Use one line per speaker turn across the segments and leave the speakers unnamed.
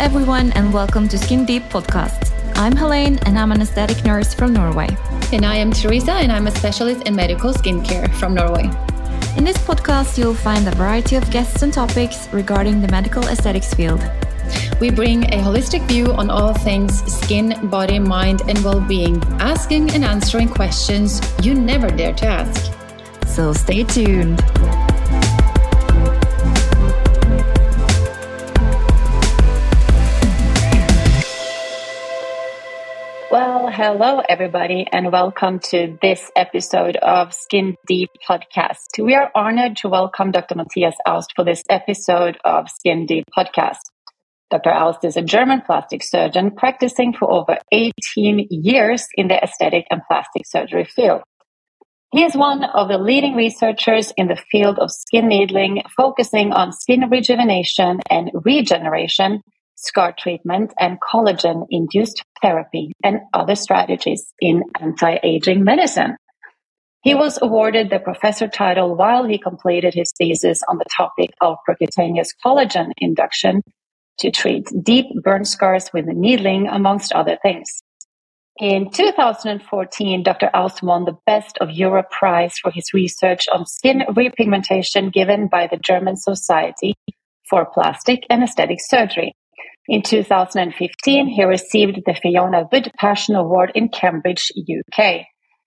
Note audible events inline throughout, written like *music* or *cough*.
everyone, and welcome to Skin Deep Podcast. I'm Helene, and I'm an aesthetic nurse from Norway.
And I am Teresa, and I'm a specialist in medical skincare from Norway.
In this podcast, you'll find a variety of guests and topics regarding the medical aesthetics field.
We bring a holistic view on all things skin, body, mind, and well being, asking and answering questions you never dare to ask.
So stay tuned.
Hello everybody and welcome to this episode of Skin Deep Podcast. We are honored to welcome Dr. Matthias Aust for this episode of Skin Deep Podcast. Dr. Aust is a German plastic surgeon practicing for over 18 years in the aesthetic and plastic surgery field. He is one of the leading researchers in the field of skin needling, focusing on skin rejuvenation and regeneration scar treatment, and collagen induced therapy and other strategies in anti aging medicine. He was awarded the professor title while he completed his thesis on the topic of percutaneous collagen induction to treat deep burn scars with needling, amongst other things. In 2014, Dr. Aust won the Best of Europe Prize for his research on skin repigmentation given by the German Society for Plastic and Aesthetic Surgery. In 2015, he received the Fiona Wood Passion Award in Cambridge, UK.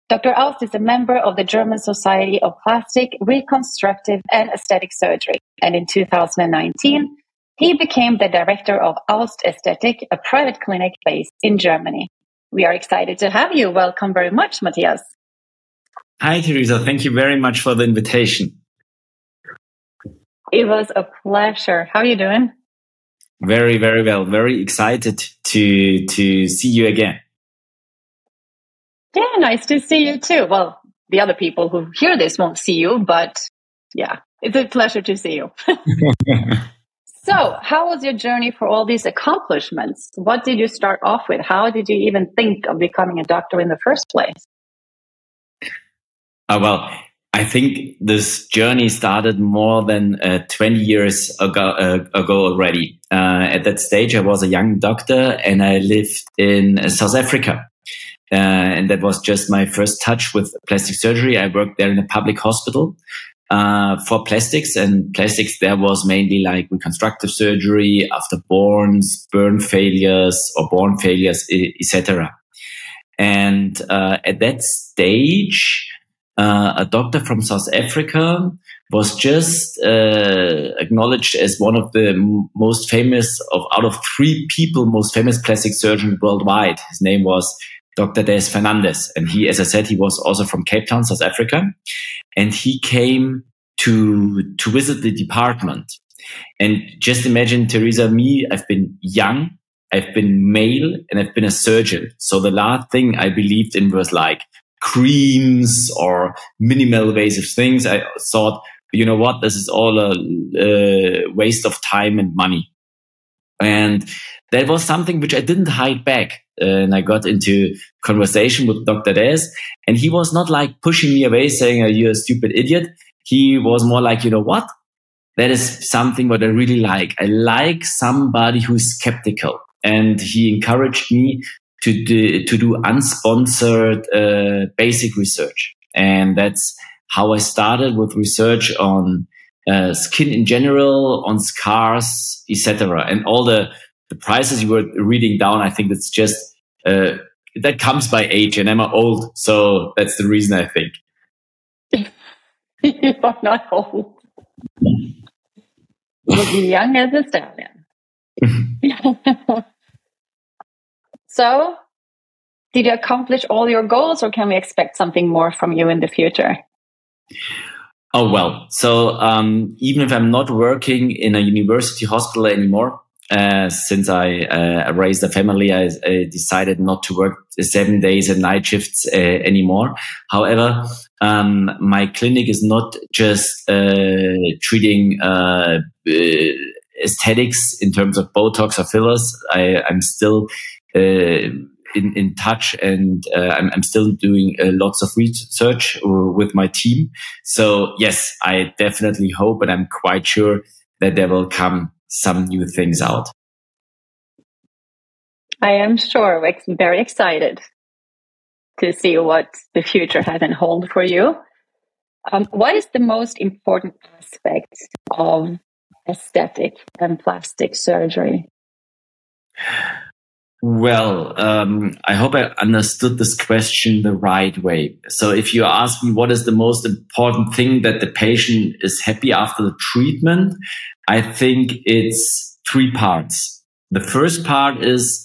Dr. Aust is a member of the German Society of Plastic, Reconstructive and Aesthetic Surgery. And in 2019, he became the director of Aust Aesthetic, a private clinic based in Germany. We are excited to have you. Welcome very much, Matthias.
Hi, Teresa. Thank you very much for the invitation.
It was a pleasure. How are you doing?
Very, very well. Very excited to to see you again.
Yeah, nice to see you too. Well, the other people who hear this won't see you, but yeah, it's a pleasure to see you. *laughs* so, how was your journey for all these accomplishments? What did you start off with? How did you even think of becoming a doctor in the first place?
Uh, well, I think this journey started more than uh, 20 years ago, uh, ago already. Uh, at that stage, I was a young doctor and I lived in uh, South Africa. Uh, and that was just my first touch with plastic surgery. I worked there in a public hospital uh, for plastics and plastics there was mainly like reconstructive surgery after burns, burn failures or bone failures, etc. And at that stage, uh, a doctor from South Africa was just uh, acknowledged as one of the m- most famous of out of three people most famous plastic surgeon worldwide. His name was Dr. Des Fernandes, and he, as I said, he was also from Cape Town, South Africa, and he came to to visit the department. And just imagine, Teresa, me, I've been young, I've been male, and I've been a surgeon. So the last thing I believed in was like creams or minimal invasive things. I thought, you know what, this is all a, a waste of time and money. And that was something which I didn't hide back. and I got into conversation with Dr. Des and he was not like pushing me away saying, oh, you're a stupid idiot. He was more like, you know what? That is something what I really like. I like somebody who's skeptical. And he encouraged me to do, to do unsponsored uh, basic research. And that's how I started with research on uh, skin in general, on scars, etc. And all the, the prices you were reading down, I think it's just, uh, that comes by age and I'm old. So that's the reason I think. *laughs*
you are not old. *laughs* You're young as a stallion. So, did you accomplish all your goals, or can we expect something more from you in the future?
Oh, well. So, um, even if I'm not working in a university hospital anymore, uh, since I uh, raised a family, I, I, decided not to work seven days and night shifts uh, anymore. However, um, my clinic is not just uh, treating uh, uh, aesthetics in terms of Botox or fillers. I, am still in, in touch and uh, I'm, I'm, still doing uh, lots of research with my team. So yes, I definitely hope and I'm quite sure that there will come some new things out.
I am sure. Very excited to see what the future has in hold for you. Um, what is the most important aspect of aesthetic and plastic surgery?
Well, um, I hope I understood this question the right way. So if you ask me what is the most important thing that the patient is happy after the treatment, I think it's three parts. The first part is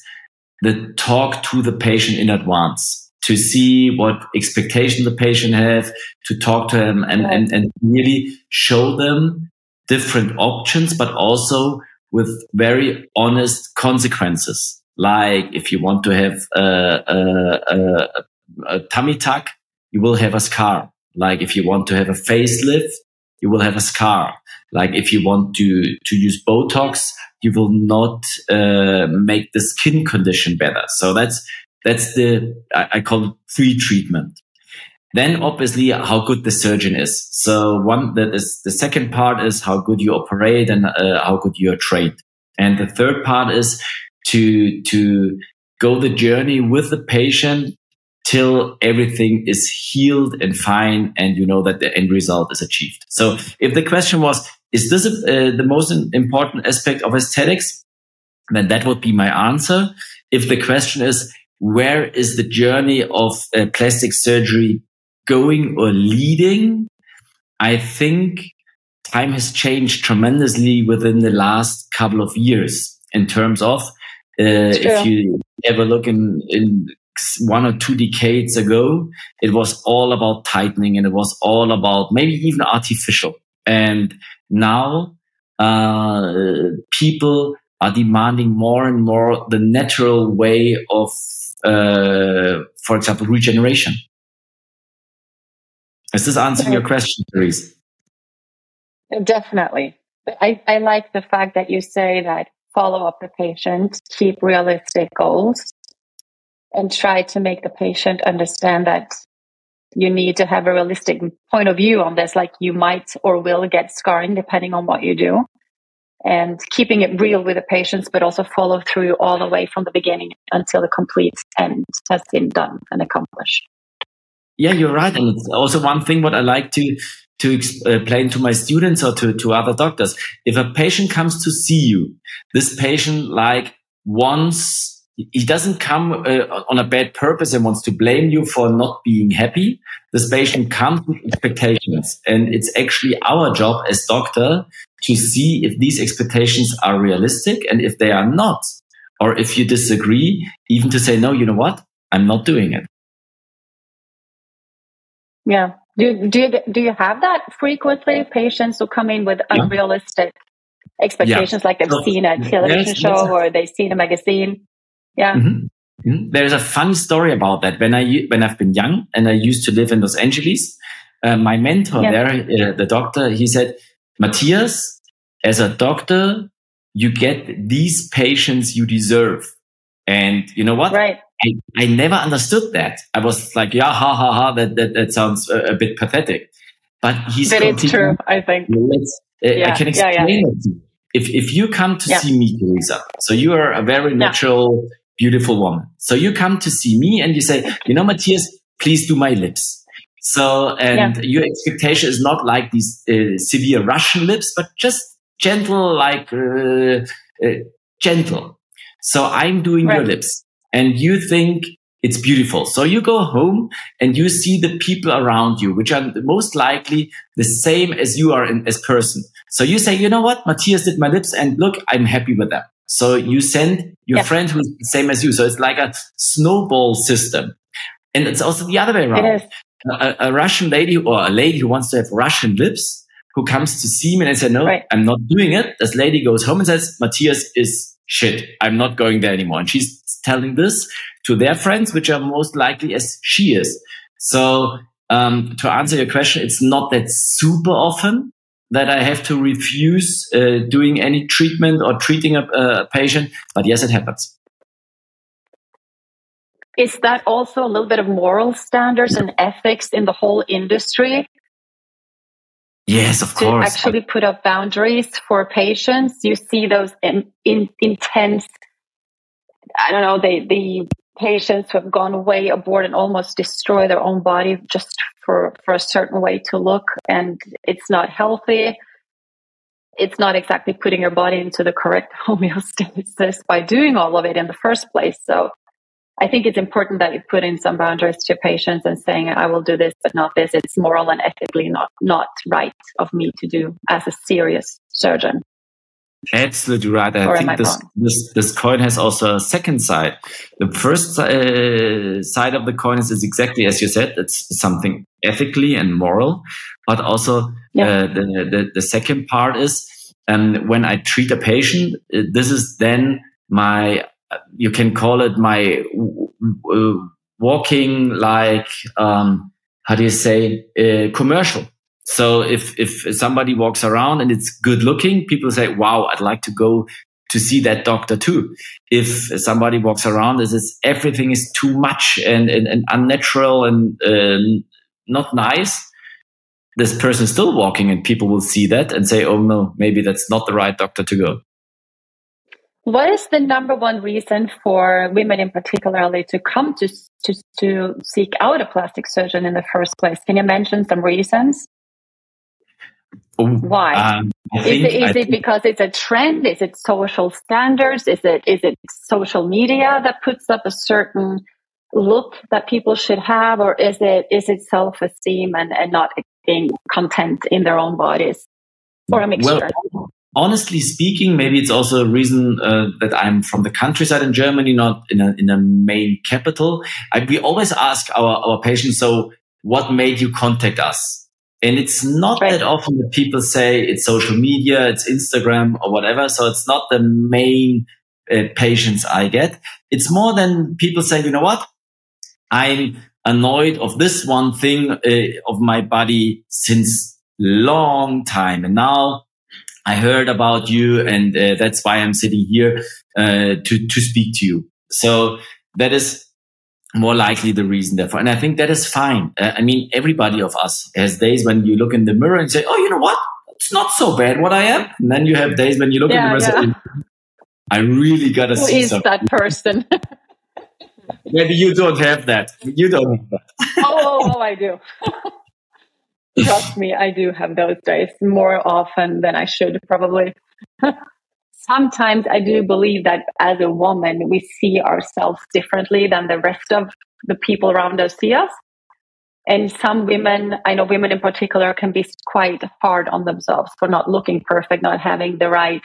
the talk to the patient in advance to see what expectation the patient have, to talk to him and, and, and really show them different options, but also with very honest consequences. Like if you want to have a, a, a, a tummy tuck, you will have a scar. Like if you want to have a facelift, you will have a scar. Like if you want to, to use Botox, you will not uh, make the skin condition better. So that's, that's the, I, I call it free treatment. Then obviously how good the surgeon is. So one that is the second part is how good you operate and uh, how good you are trained. And the third part is to, to go the journey with the patient till everything is healed and fine and you know that the end result is achieved. So if the question was, is this uh, the most important aspect of aesthetics? Then that would be my answer. If the question is, where is the journey of uh, plastic surgery going or leading? I think time has changed tremendously within the last couple of years in terms of uh, if you ever look in, in one or two decades ago, it was all about tightening and it was all about maybe even artificial. And now uh, people are demanding more and more the natural way of, uh, for example, regeneration. Is this answering your question, Therese?
Definitely. I, I like the fact that you say that follow up the patient, keep realistic goals, and try to make the patient understand that you need to have a realistic point of view on this, like you might or will get scarring depending on what you do. And keeping it real with the patients, but also follow through all the way from the beginning until the complete end has been done and accomplished.
Yeah, you're right. And it's also one thing what I like to to explain to my students or to, to other doctors. If a patient comes to see you, this patient like wants he doesn't come uh, on a bad purpose and wants to blame you for not being happy. This patient comes with expectations and it's actually our job as doctor to see if these expectations are realistic and if they are not, or if you disagree, even to say, no, you know what? I'm not doing it.
Yeah. Do, do, you, do you have that frequently? Patients who come in with unrealistic yeah. expectations, yeah. like they've so, seen a television yes, show yes. or they've seen a magazine? Yeah.
Mm-hmm. Mm-hmm. There's a funny story about that. When I when I've been young and I used to live in Los Angeles, uh, my mentor yeah. there, uh, the doctor, he said, Matthias, as a doctor, you get these patients you deserve. And you know what?
Right.
I, I never understood that. I was like, yeah, ha ha ha. That that, that sounds a, a bit pathetic. But he's.
But it's true. I think.
Uh, yeah, I can explain yeah, yeah. it. If if you come to see me, Teresa, so you are a very natural beautiful woman. So you come to see me and you say, you know, Matthias, please do my lips. So, and your expectation is not like these uh, severe Russian lips, but just gentle, like uh, uh, gentle. So I'm doing right. your lips and you think it's beautiful. So you go home and you see the people around you, which are most likely the same as you are in, as person. So you say, you know what? Matthias did my lips and look, I'm happy with them. So you send your yeah. friend who's the same as you. So it's like a snowball system. And it's also the other way around. A, a, Russian lady or a lady who wants to have Russian lips who comes to see me and I say, no, right. I'm not doing it. This lady goes home and says, Matthias is shit. I'm not going there anymore. And she's telling this to their friends, which are most likely as she is. So, um, to answer your question, it's not that super often, that I have to refuse uh, doing any treatment or treating a, a patient. But yes, it happens.
Is that also a little bit of moral standards and ethics in the whole industry?
Yes, of
to
course.
actually put up boundaries for patients. You see those in, in, intense I don't know, they, the patients who have gone way aboard and almost destroy their own body just for, for a certain way to look. And it's not healthy. It's not exactly putting your body into the correct *laughs* homeostasis by doing all of it in the first place. So I think it's important that you put in some boundaries to patients and saying, I will do this, but not this. It's moral and ethically not, not right of me to do as a serious surgeon.
Absolutely right. I or think I this, this, this coin has also a second side. The first uh, side of the coin is, is, exactly as you said. It's something ethically and moral, but also yeah. uh, the, the, the second part is um, when I treat a patient, uh, this is then my you can call it my walking like um, how do you say uh, commercial. So if if somebody walks around and it's good looking people say wow i'd like to go to see that doctor too. If somebody walks around and says everything is too much and, and, and unnatural and uh, not nice this person is still walking and people will see that and say oh no maybe that's not the right doctor to go
what is the number one reason for women in particularly to come to, to, to seek out a plastic surgeon in the first place? Can you mention some reasons? Why? Um, is it, is it because it's a trend? Is it social standards? Is it is it social media that puts up a certain look that people should have, or is it is it self esteem and, and not being content in their own bodies, or a mixture?
Well, honestly speaking, maybe it's also a reason uh, that I'm from the countryside in Germany, not in a, in a main capital. I, we always ask our, our patients, so what made you contact us? And it's not right. that often that people say it's social media, it's Instagram or whatever. So it's not the main uh, patients I get. It's more than people say, you know what? I'm annoyed of this one thing uh, of my body since long time. And now I heard about you, and uh, that's why I'm sitting here uh, to to speak to you. So that is more likely the reason therefore, and I think that is fine. Uh, I mean, everybody of us has days when you look in the mirror and say, "Oh, you know what? It's not so bad what I am." And then you have days when you look yeah, in the mirror yeah. and "I really gotta
Who
see
is something. that person." *laughs*
Maybe you don't have that. You don't have that. *laughs*
oh, oh, oh, I do. *laughs* Trust me, I do have those days more often than I should probably. *laughs* Sometimes I do believe that as a woman, we see ourselves differently than the rest of the people around us see us. And some women, I know women in particular, can be quite hard on themselves for not looking perfect, not having the right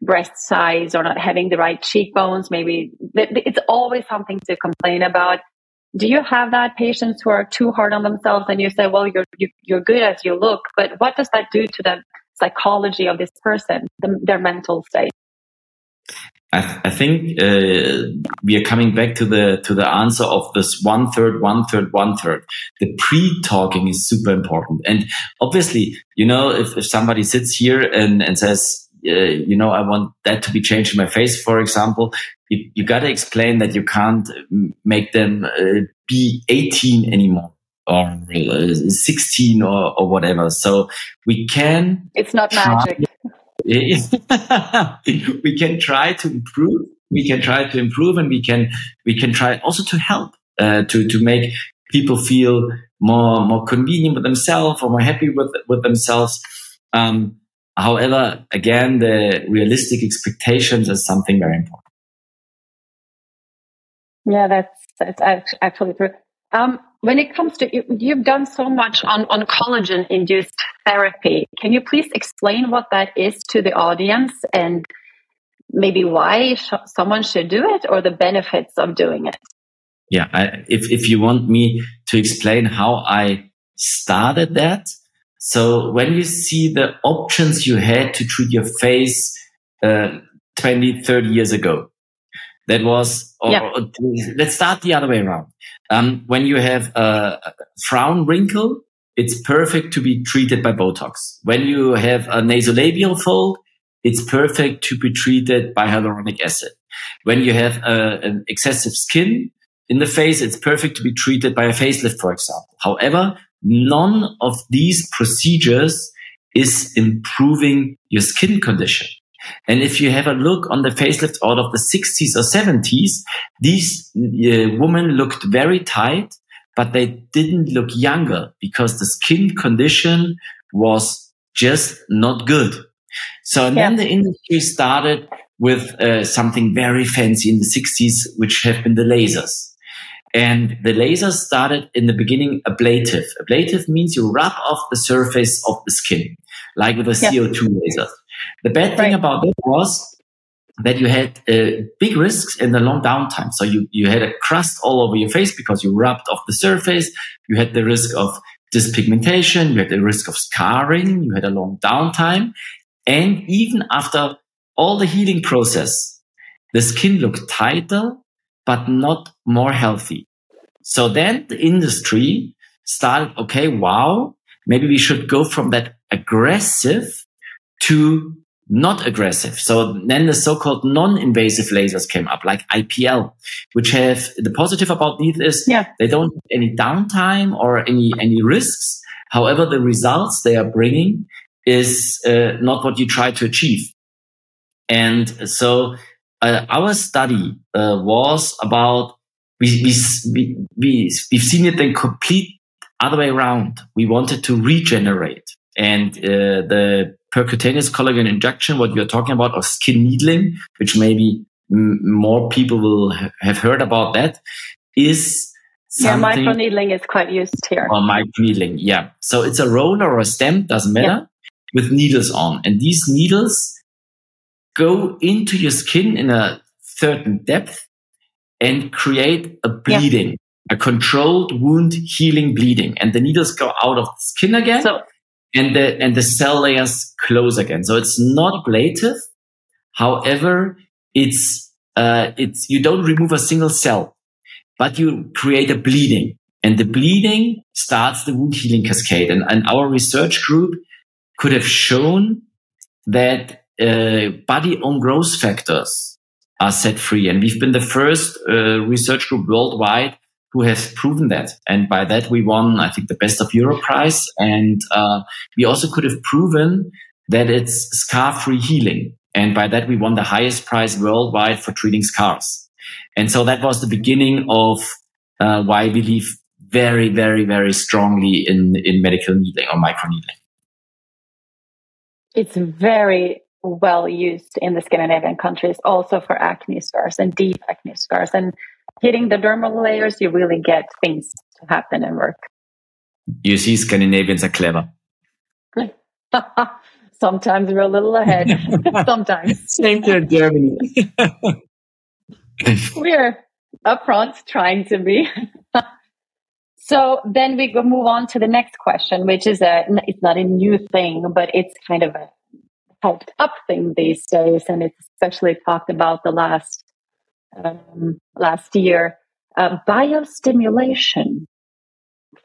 breast size or not having the right cheekbones. Maybe it's always something to complain about do you have that patients who are too hard on themselves and you say well you're you, are you are good as you look but what does that do to the psychology of this person the, their mental state
I, th- I think uh, we are coming back to the to the answer of this one third, one third, one third. The pre-talking is super important, and obviously, you know, if, if somebody sits here and and says, you know, I want that to be changed in my face, for example, you, you got to explain that you can't make them uh, be 18 anymore or uh, 16 or, or whatever. So we can.
It's not magic. *laughs*
we can try to improve. We can try to improve, and we can we can try also to help uh, to to make people feel more more convenient with themselves or more happy with with themselves. Um, however, again, the realistic expectations is something very important.
Yeah, that's that's actually true. Um, when it comes to you, have done so much on on collagen induced therapy. Can you please explain what that is to the audience and maybe why sh- someone should do it or the benefits of doing it?
Yeah, I, if if you want me to explain how I started that, so when you see the options you had to treat your face uh, 20, 30 years ago, that was, or, yeah. or, let's start the other way around. Um, when you have a frown wrinkle, it's perfect to be treated by Botox. When you have a nasolabial fold, it's perfect to be treated by hyaluronic acid. When you have a, an excessive skin in the face, it's perfect to be treated by a facelift, for example. However, none of these procedures is improving your skin condition. And if you have a look on the facelift out of the 60s or 70s, these uh, women looked very tight, but they didn't look younger because the skin condition was just not good. So yeah. then the industry started with uh, something very fancy in the 60s, which have been the lasers. And the laser started in the beginning ablative. Ablative means you rub off the surface of the skin, like with a CO2 laser. The bad thing right. about it was that you had uh, big risks in the long downtime. So you, you had a crust all over your face because you rubbed off the surface. You had the risk of dyspigmentation. You had the risk of scarring. You had a long downtime. And even after all the healing process, the skin looked tighter, but not more healthy. So then the industry started, okay, wow, maybe we should go from that aggressive to not aggressive. So then the so-called non-invasive lasers came up, like IPL, which have the positive about these is yeah. they don't have any downtime or any any risks. However, the results they are bringing is uh, not what you try to achieve. And so uh, our study uh, was about we, we, we, we've seen it the complete other way around. We wanted to regenerate. And uh, the percutaneous collagen induction, what you're talking about, or skin needling, which maybe m- more people will ha- have heard about that, is
yeah, microneedling is quite used here.
Or microneedling, yeah. So it's a roller or a stem, doesn't matter, yeah. with needles on. And these needles go into your skin in a certain depth and create a bleeding, yeah. a controlled wound healing bleeding. And the needles go out of the skin again. So, and the, and the cell layers close again. So it's not ablative. However, it's, uh, it's, you don't remove a single cell, but you create a bleeding and the bleeding starts the wound healing cascade. And, and our research group could have shown that uh, body own growth factors are set free. And we've been the first uh, research group worldwide who has proven that. And by that, we won, I think, the Best of Europe prize. And uh, we also could have proven that it's scar free healing. And by that, we won the highest prize worldwide for treating scars. And so that was the beginning of uh, why I believe very, very, very strongly in, in medical needling or microneedling.
It's very well used in the Scandinavian countries also for acne scars and deep acne scars. And hitting the dermal layers, you really get things to happen and work.
You see, Scandinavians are clever. *laughs*
Sometimes we're a little ahead. *laughs* Sometimes.
Same to Germany. *laughs*
we're upfront trying to be. so then we go move on to the next question, which is a, it's not a new thing, but it's kind of a hyped up thing these days, and it's especially talked about the last um, last year. Uh, biostimulation.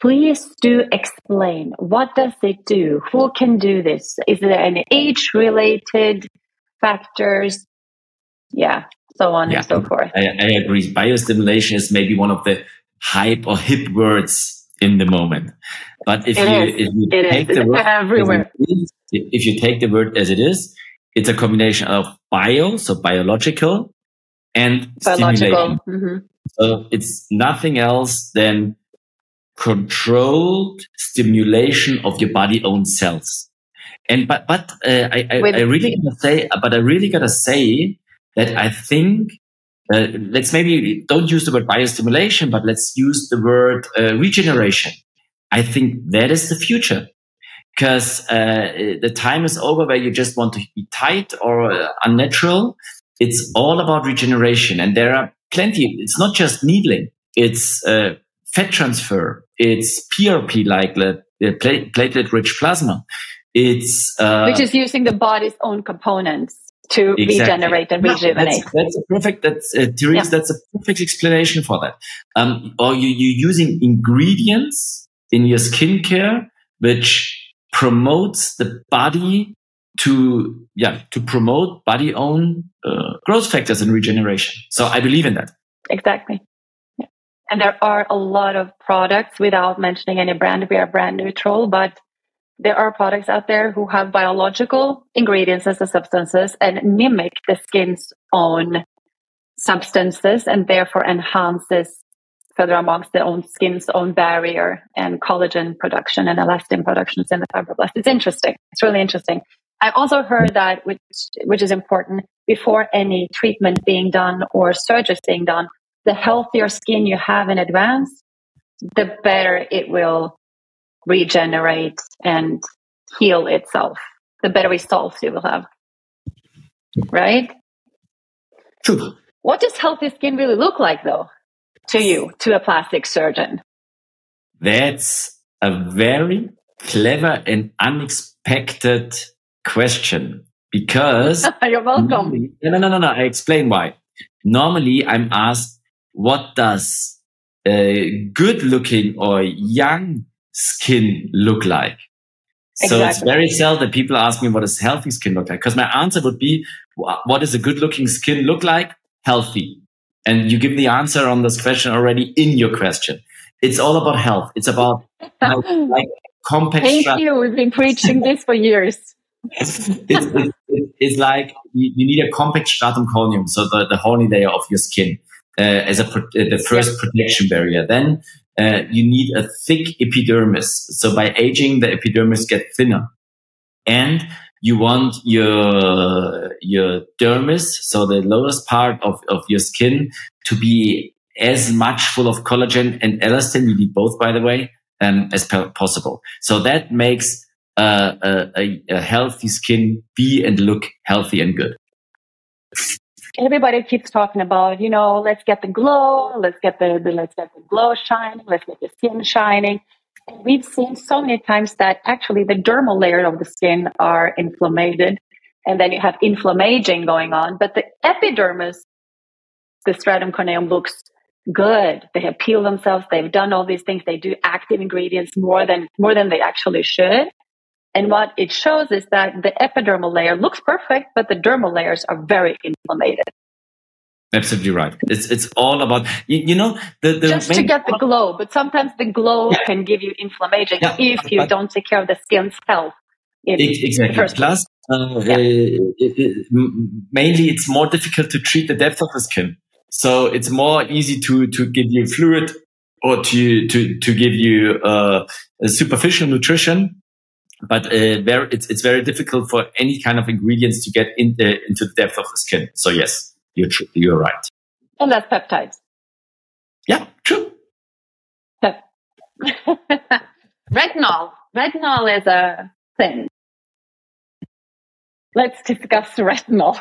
Please do explain what does it do? Who can do this? Is there any age related factors? Yeah, so on yeah, and so forth.
I, I agree. Biostimulation is maybe one of the hype or hip words in the moment. But if it you, if you
it take is. the word *laughs* everywhere,
is, if you take the word as it is, it's a combination of bio, so biological, and biological. Mm-hmm. So it's nothing else than controlled stimulation of your body own cells. And but but uh, I, I, I really gotta say, but I really gotta say that I think uh, let's maybe don't use the word biostimulation, but let's use the word uh, regeneration. I think that is the future because uh, the time is over where you just want to be tight or uh, unnatural. It's all about regeneration, and there are plenty. It's not just needling; it's uh, fat transfer. It's PRP, like the, the platelet-rich plasma. It's
uh, which is using the body's own components to exactly. regenerate and rejuvenate.
That's, that's a perfect. That's uh, Therese. Yeah. That's a perfect explanation for that. Um, or you you using ingredients in your skincare which promotes the body to yeah to promote body own uh, growth factors and regeneration. So I believe in that.
Exactly. Yeah. And there are a lot of products without mentioning any brand. We are brand neutral, but there are products out there who have biological ingredients as the substances and mimic the skin's own substances and therefore enhances further amongst the own skin's own barrier and collagen production and elastin productions in the fibroblast. It's interesting. It's really interesting. I also heard that, which which is important, before any treatment being done or surgery being done, the healthier skin you have in advance, the better it will regenerate and heal itself. The better results you will have. Right?
True.
What does healthy skin really look like, though? To you, to a plastic surgeon?
That's a very clever and unexpected question because *laughs*
you're welcome.
no, no, no, no. I explain why. Normally, I'm asked, what does a good looking or young skin look like? So exactly. it's very seldom people ask me what does healthy skin look like? Because my answer would be, what does a good looking skin look like? Healthy. And you give the answer on this question already in your question. It's all about health. It's about health, *laughs* like compact.
Thank strategy. you. We've been preaching this for years. *laughs*
it's, it's, it's, like you, you, need a compact stratum corneum, so the, the horny layer of your skin, uh, as a the first protection barrier. Then uh, you need a thick epidermis. So by aging, the epidermis get thinner, and you want your your dermis, so the lowest part of, of your skin, to be as much full of collagen and elastin. You need both, by the way, um, as possible. So that makes uh, a, a, healthy skin be and look healthy and good.
Everybody keeps talking about, you know, let's get the glow, let's get the, the let's get the glow shining, let's get the skin shining we've seen so many times that actually the dermal layer of the skin are inflamed and then you have inflammation going on but the epidermis the stratum corneum looks good. They have peeled themselves. They've done all these things. They do active ingredients more than more than they actually should. And what it shows is that the epidermal layer looks perfect but the dermal layers are very inflamed
Absolutely right. It's it's all about you, you know the, the
just to get the glow, but sometimes the glow yeah. can give you inflammation yeah, if you don't take care of the skin's health.
exactly. Plus, uh, yeah. uh, it, it, mainly it's more difficult to treat the depth of the skin, so it's more easy to to give you fluid or to to to give you uh, superficial nutrition. But uh, very, it's it's very difficult for any kind of ingredients to get in the, into the depth of the skin. So yes. You're, tr- you're right.
And that's peptides.
Yeah, true. *laughs*
retinol. Retinol is a thing. Let's discuss retinol.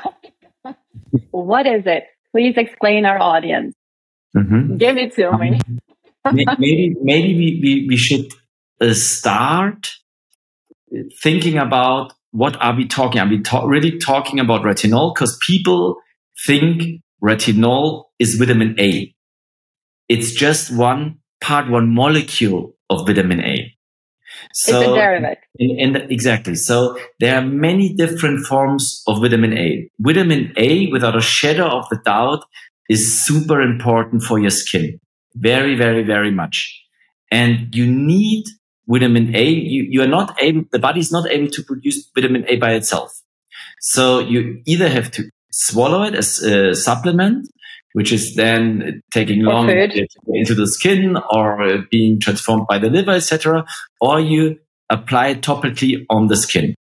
*laughs* what is it? Please explain our audience. Mm-hmm. Give it to me.
maybe maybe we, we, we should uh, start thinking about what are we talking? Are we ta- really talking about retinol? Because people think retinol is vitamin A. It's just one part, one molecule of vitamin A.
So, it's a derivative.
And, and exactly. So there are many different forms of vitamin A. Vitamin A, without a shadow of the doubt, is super important for your skin. Very, very, very much. And you need vitamin A. You, you are not able, the body is not able to produce vitamin A by itself. So you either have to swallow it as a supplement, which is then taking long into the skin or being transformed by the liver, etc., or you apply it topically on the skin.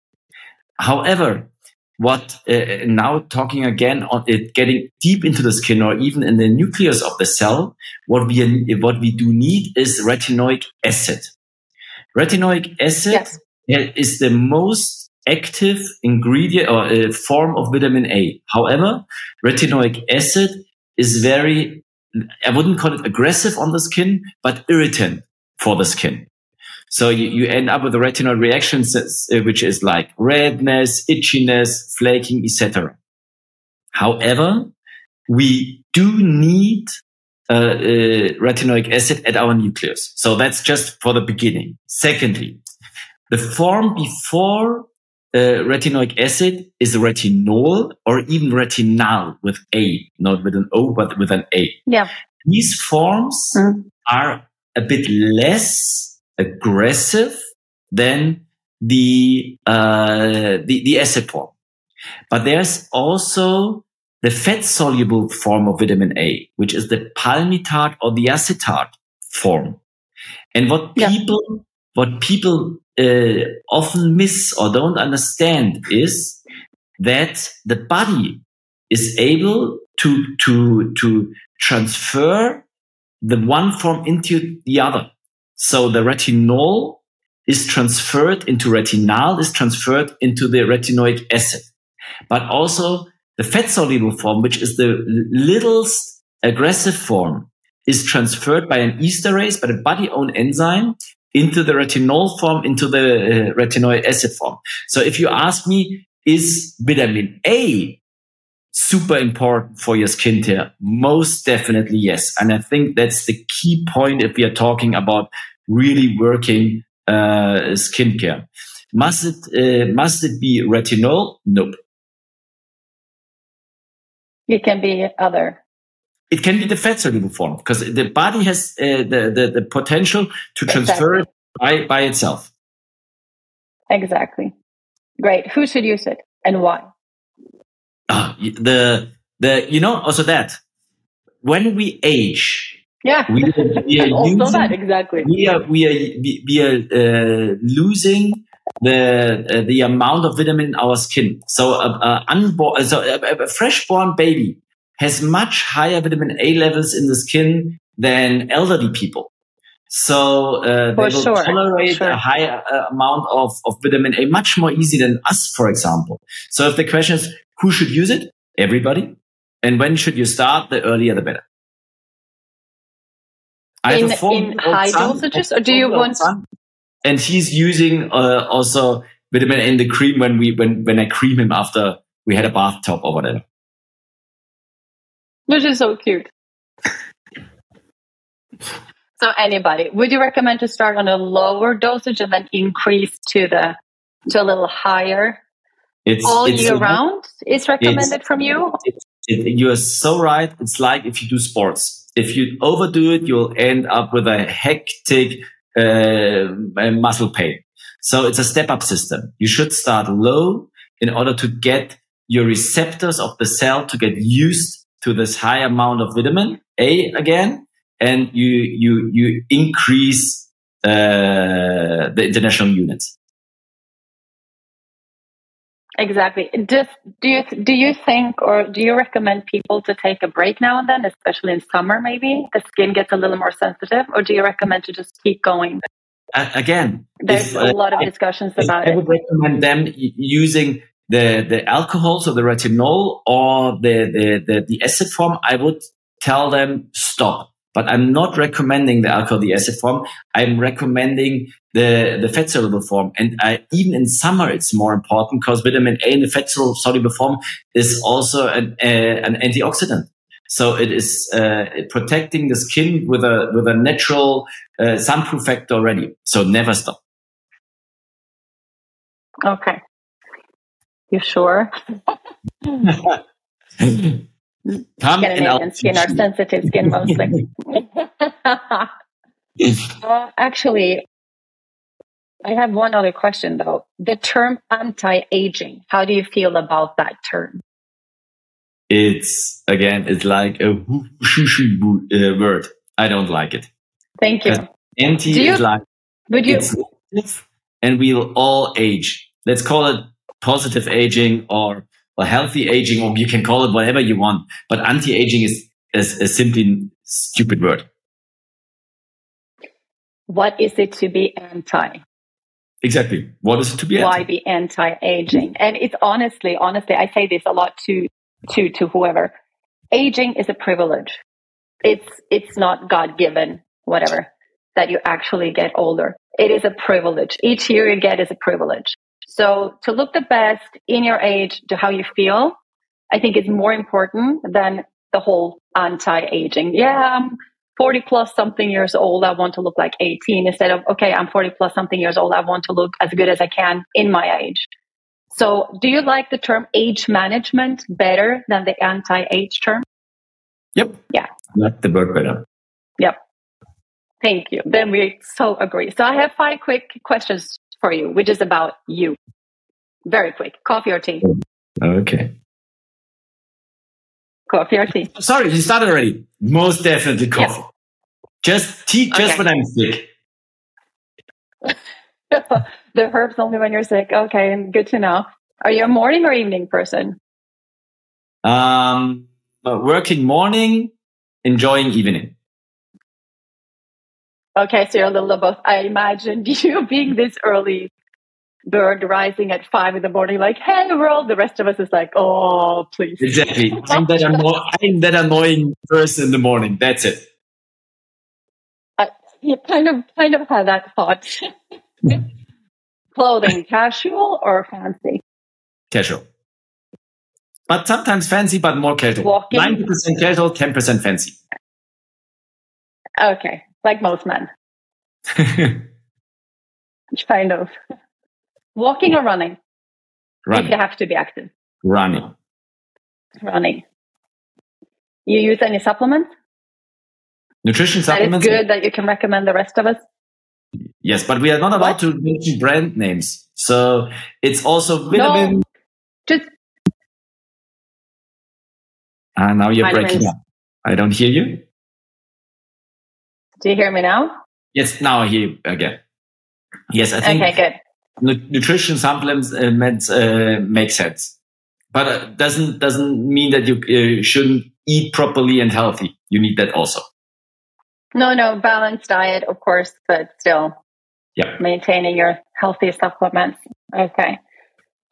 However, what uh, now talking again on it getting deep into the skin or even in the nucleus of the cell, what we what we do need is retinoic acid. Retinoic acid yes. is the most active ingredient or a form of vitamin A. However, retinoic acid is very, I wouldn't call it aggressive on the skin, but irritant for the skin. So you, you end up with a retinol reaction, uh, which is like redness, itchiness, flaking, etc. However, we do need uh, uh, retinoic acid at our nucleus. So that's just for the beginning. Secondly, the form before uh, retinoic acid is retinol or even retinal with A, not with an O, but with an A.
Yeah.
These forms mm. are a bit less aggressive than the, uh, the, the acid form. But there's also the fat soluble form of vitamin A, which is the palmitate or the acetate form. And what people, yeah. What people uh, often miss or don't understand is that the body is able to, to, to transfer the one form into the other. So the retinol is transferred into retinal, is transferred into the retinoic acid. But also the fat soluble form, which is the littlest aggressive form, is transferred by an esterase, by a body own enzyme into the retinol form, into the uh, retinoic acid form. So if you ask me, is vitamin A super important for your skin care? Most definitely yes. And I think that's the key point if we are talking about really working uh, skincare. Must it uh, must it be retinol? Nope.
It can be other.
It can be the fat soluble form because the body has uh, the, the, the potential to transfer exactly. it by by itself.
Exactly. Great. Who should use it and why?
Uh, the the you know also that when we age
yeah we, we are *laughs* also using, that exactly
we are we are we, we are uh, losing the uh, the amount of vitamin in our skin so a, a unborn so a, a fresh born baby has much higher vitamin A levels in the skin than elderly people so uh, they will sure. tolerate sure. a higher uh, amount of, of vitamin A much more easy than us, for example. So if the question is who should use it, everybody, and when should you start, the earlier the better.
I in, in high dosages, or do you want? Son,
and he's using uh, also vitamin A in the cream when we when when I cream him after we had a bathtub or whatever.
Which is so cute. So anybody, would you recommend to start on a lower dosage and then increase to the to a little higher it's, all it's, year round? Is recommended from you? It,
you are so right. It's like if you do sports. If you overdo it, you'll end up with a hectic uh, muscle pain. So it's a step up system. You should start low in order to get your receptors of the cell to get used to this high amount of vitamin A again and you you you increase uh, the international units.
Exactly. Just do you do you think or do you recommend people to take a break now and then, especially in summer? Maybe the skin gets a little more sensitive, or do you recommend to just keep going?
Uh, again,
there's if, a lot of discussions
I,
about
I it. I would recommend them using the the alcohol, so the retinol or the, the the the acid form. I would tell them stop but I'm not recommending the alcohol, the acid form. I'm recommending the, the fat soluble form. And I, even in summer, it's more important because vitamin A in the fat soluble form is also an, an antioxidant. So it is uh, protecting the skin with a with a natural uh, sunproof factor already. So never stop.
Okay. You sure? *laughs*
Come
Scandinavian skin are sensitive skin mostly. *laughs* uh, actually, I have one other question though. The term anti-aging, how do you feel about that term?
It's again, it's like a uh, word. I don't like it.
Thank you.
Anti you, is like would you? and we'll all age. Let's call it positive aging or or healthy aging, or you can call it whatever you want. But anti-aging is, is, is simply stupid word.
What is it to be anti?
Exactly. What is it to be
Why anti? be anti-aging? And it's honestly, honestly, I say this a lot to, to, to whoever. Aging is a privilege. It's, it's not God given, whatever, that you actually get older. It is a privilege. Each year you get is a privilege. So to look the best in your age to how you feel, I think is more important than the whole anti-aging. Yeah, I'm 40 plus something years old. I want to look like 18 instead of, okay, I'm 40 plus something years old. I want to look as good as I can in my age. So do you like the term age management better than the anti-age term?
Yep.
Yeah.
I like the word better.
Yep. Thank you. Then we so agree. So I have five quick questions for you, which is about you. Very quick. Coffee or tea?
Okay.
Coffee or tea?
Sorry, you started already. Most definitely coffee. Yeah. Just tea, just okay. when I'm sick. *laughs*
the herbs only when you're sick. Okay, good to know. Are you a morning or evening person?
Um, working morning, enjoying evening.
Okay, so you're a little of both. I imagined *laughs* you being this early bird rising at five in the morning, like, hey world. The rest of us is like, oh, please.
Exactly. *laughs* I'm that, anno- I'm that annoying person in the morning. That's it.
I, you kind of, kind of had that thought. *laughs* Clothing, casual or fancy?
Casual. But sometimes fancy, but more casual. Walking. 90% casual, 10% fancy.
Okay. Like most men. *laughs* kind of. Walking or running?
Running.
If you have to be active.
Running.
Running. You use any supplements?
Nutrition supplements?
That is good that you can recommend the rest of us?
Yes, but we are not allowed to mention brand names. So it's also vitamin.
No, just.
Ah, now you're vitamins. breaking up. I don't hear you.
Do you hear me now?
Yes, now I hear you again. Yes, I think.
Okay,
good. Nutrition supplements uh, meant, uh, make sense, but uh, doesn't doesn't mean that you uh, shouldn't eat properly and healthy. You need that also.
No, no, balanced diet, of course, but still
yeah.
maintaining your healthy supplements. Okay.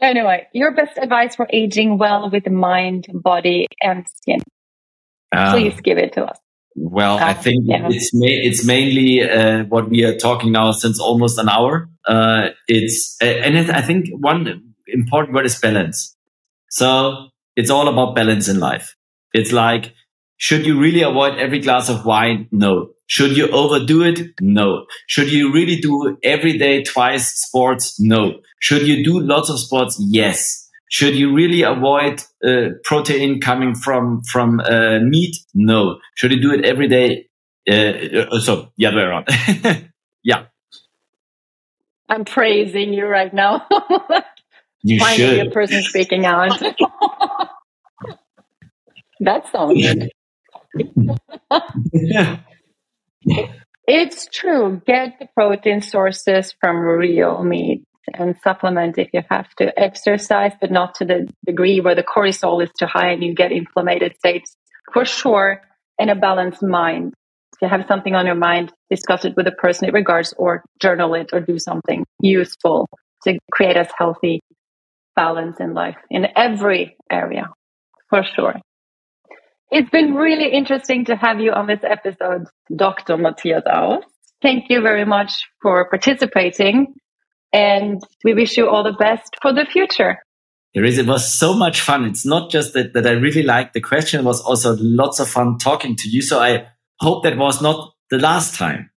Anyway, your best advice for aging well with the mind, body, and skin. Um, Please give it to us.
Well, uh, I think yeah. it's ma- it's mainly uh, what we are talking now since almost an hour. Uh, it's and it, I think one important word is balance. So it's all about balance in life. It's like should you really avoid every glass of wine? No. Should you overdo it? No. Should you really do every day twice sports? No. Should you do lots of sports? Yes. Should you really avoid uh, protein coming from from uh, meat? No. Should you do it every day? Uh, uh so the other way around. yeah.
I'm praising you right now. *laughs*
you
Finally,
should.
a person speaking out. *laughs* that sounds good. *laughs* It's true. Get the protein sources from real meat and supplement if you have to. Exercise, but not to the degree where the cortisol is too high and you get inflamed states. For sure, in a balanced mind. If you have something on your mind, discuss it with the person it regards or journal it or do something useful to create a healthy balance in life in every area, for sure. It's been really interesting to have you on this episode, Dr. Matthias Aust. Thank you very much for participating, and we wish you all the best for the future.
There is, it was so much fun. It's not just that, that I really liked the question, it was also lots of fun talking to you. So I hope that was not the last time.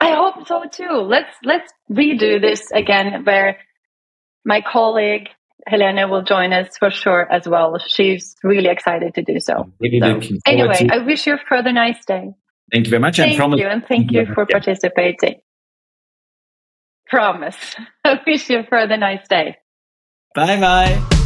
I hope so too. Let's let's redo this again where my colleague Helena will join us for sure as well. She's really excited to do so.
Really so
anyway, I wish you a further nice day.
Thank you very much.
Thank you, and thank you for participating. Promise. *laughs* I wish you a further nice day.
Bye bye.